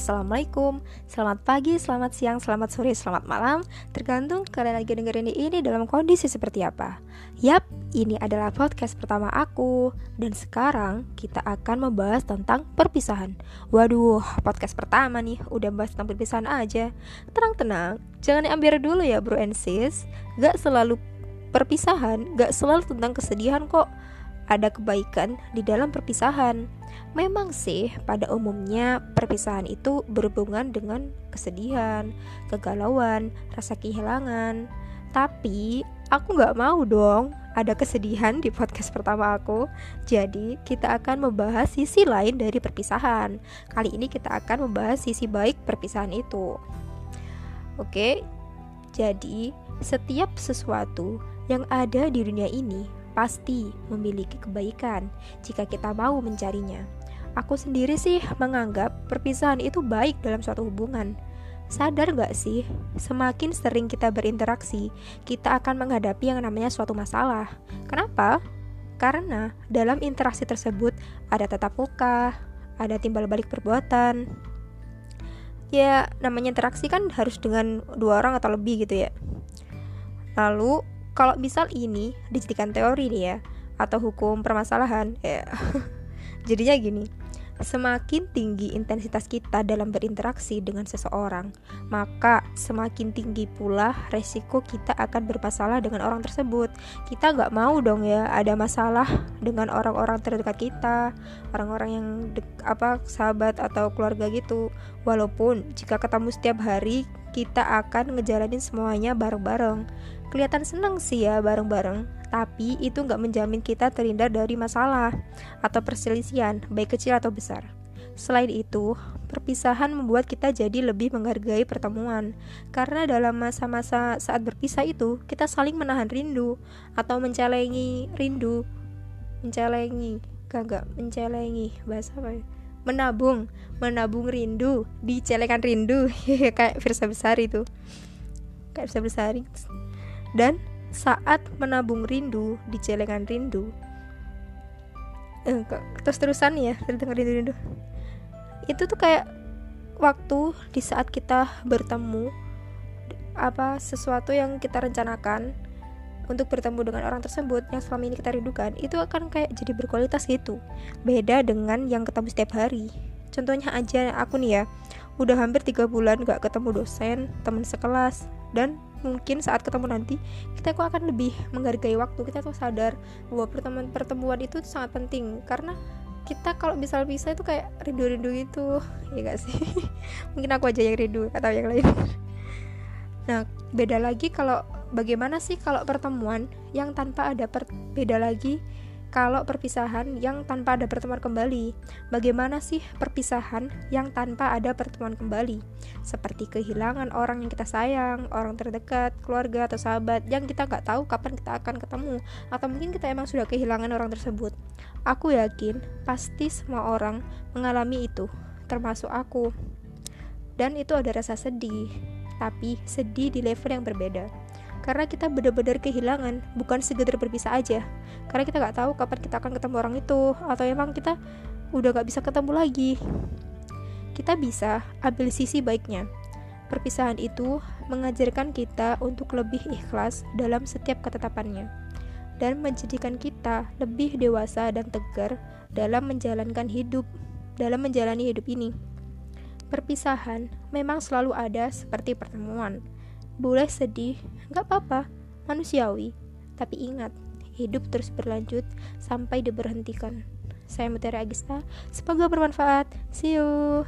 Assalamualaikum, selamat pagi, selamat siang, selamat sore, selamat malam. Tergantung kalian lagi dengerin ini dalam kondisi seperti apa. Yap, ini adalah podcast pertama aku. Dan sekarang kita akan membahas tentang perpisahan. Waduh, podcast pertama nih, udah bahas tentang perpisahan aja. Tenang-tenang, jangan diambil dulu ya bro and sis. Gak selalu perpisahan, gak selalu tentang kesedihan kok Ada kebaikan di dalam perpisahan Memang sih, pada umumnya perpisahan itu berhubungan dengan kesedihan, kegalauan, rasa kehilangan. Tapi aku gak mau dong ada kesedihan di podcast pertama aku. Jadi kita akan membahas sisi lain dari perpisahan. Kali ini kita akan membahas sisi baik perpisahan itu. Oke, jadi setiap sesuatu yang ada di dunia ini pasti memiliki kebaikan jika kita mau mencarinya. Aku sendiri sih menganggap perpisahan itu baik dalam suatu hubungan. Sadar gak sih, semakin sering kita berinteraksi, kita akan menghadapi yang namanya suatu masalah. Kenapa? Karena dalam interaksi tersebut ada tetap muka, ada timbal balik perbuatan. Ya, namanya interaksi kan harus dengan dua orang atau lebih gitu ya. Lalu, kalau misal ini dijadikan teori nih ya, atau hukum permasalahan, ya jadinya gini Semakin tinggi intensitas kita dalam berinteraksi dengan seseorang, maka semakin tinggi pula resiko kita akan bermasalah dengan orang tersebut. Kita nggak mau dong ya ada masalah dengan orang-orang terdekat kita, orang-orang yang apa sahabat atau keluarga gitu. Walaupun jika ketemu setiap hari, kita akan ngejalanin semuanya bareng-bareng. Kelihatan seneng sih ya bareng-bareng, tapi itu nggak menjamin kita terhindar dari masalah atau perselisihan, baik kecil atau besar. Selain itu, perpisahan membuat kita jadi lebih menghargai pertemuan, karena dalam masa-masa saat berpisah itu kita saling menahan rindu atau mencelengi rindu, mencelengi, kagak mencelengi bahasa apa ya? Menabung, menabung rindu, dicelekan rindu, kayak Firsa Besar itu, kayak Firsa Besar. Dan saat menabung rindu di celengan rindu. Eh, terus terusan ya tentang rindu rindu. Itu tuh kayak waktu di saat kita bertemu apa sesuatu yang kita rencanakan untuk bertemu dengan orang tersebut yang selama ini kita rindukan itu akan kayak jadi berkualitas gitu. Beda dengan yang ketemu setiap hari. Contohnya aja aku nih ya udah hampir tiga bulan gak ketemu dosen teman sekelas dan mungkin saat ketemu nanti kita kok akan lebih menghargai waktu. Kita tuh sadar bahwa pertemuan pertemuan itu sangat penting. Karena kita kalau misal bisa itu kayak rindu-rindu gitu. Ya gak sih? Mungkin aku aja yang rindu atau yang lain. Nah beda lagi kalau bagaimana sih kalau pertemuan yang tanpa ada per beda lagi kalau perpisahan yang tanpa ada pertemuan kembali. Bagaimana sih perpisahan yang tanpa ada pertemuan kembali? Seperti kehilangan orang yang kita sayang, orang terdekat, keluarga atau sahabat yang kita nggak tahu kapan kita akan ketemu, atau mungkin kita emang sudah kehilangan orang tersebut. Aku yakin pasti semua orang mengalami itu, termasuk aku. Dan itu ada rasa sedih, tapi sedih di level yang berbeda karena kita benar-benar kehilangan bukan sekedar berpisah aja. Karena kita nggak tahu kapan kita akan ketemu orang itu atau emang kita udah gak bisa ketemu lagi. Kita bisa ambil sisi baiknya. Perpisahan itu mengajarkan kita untuk lebih ikhlas dalam setiap ketetapannya dan menjadikan kita lebih dewasa dan tegar dalam menjalankan hidup dalam menjalani hidup ini. Perpisahan memang selalu ada seperti pertemuan boleh sedih, gak apa-apa, manusiawi. Tapi ingat, hidup terus berlanjut sampai diberhentikan. Saya Mutiara Agista, semoga bermanfaat. See you.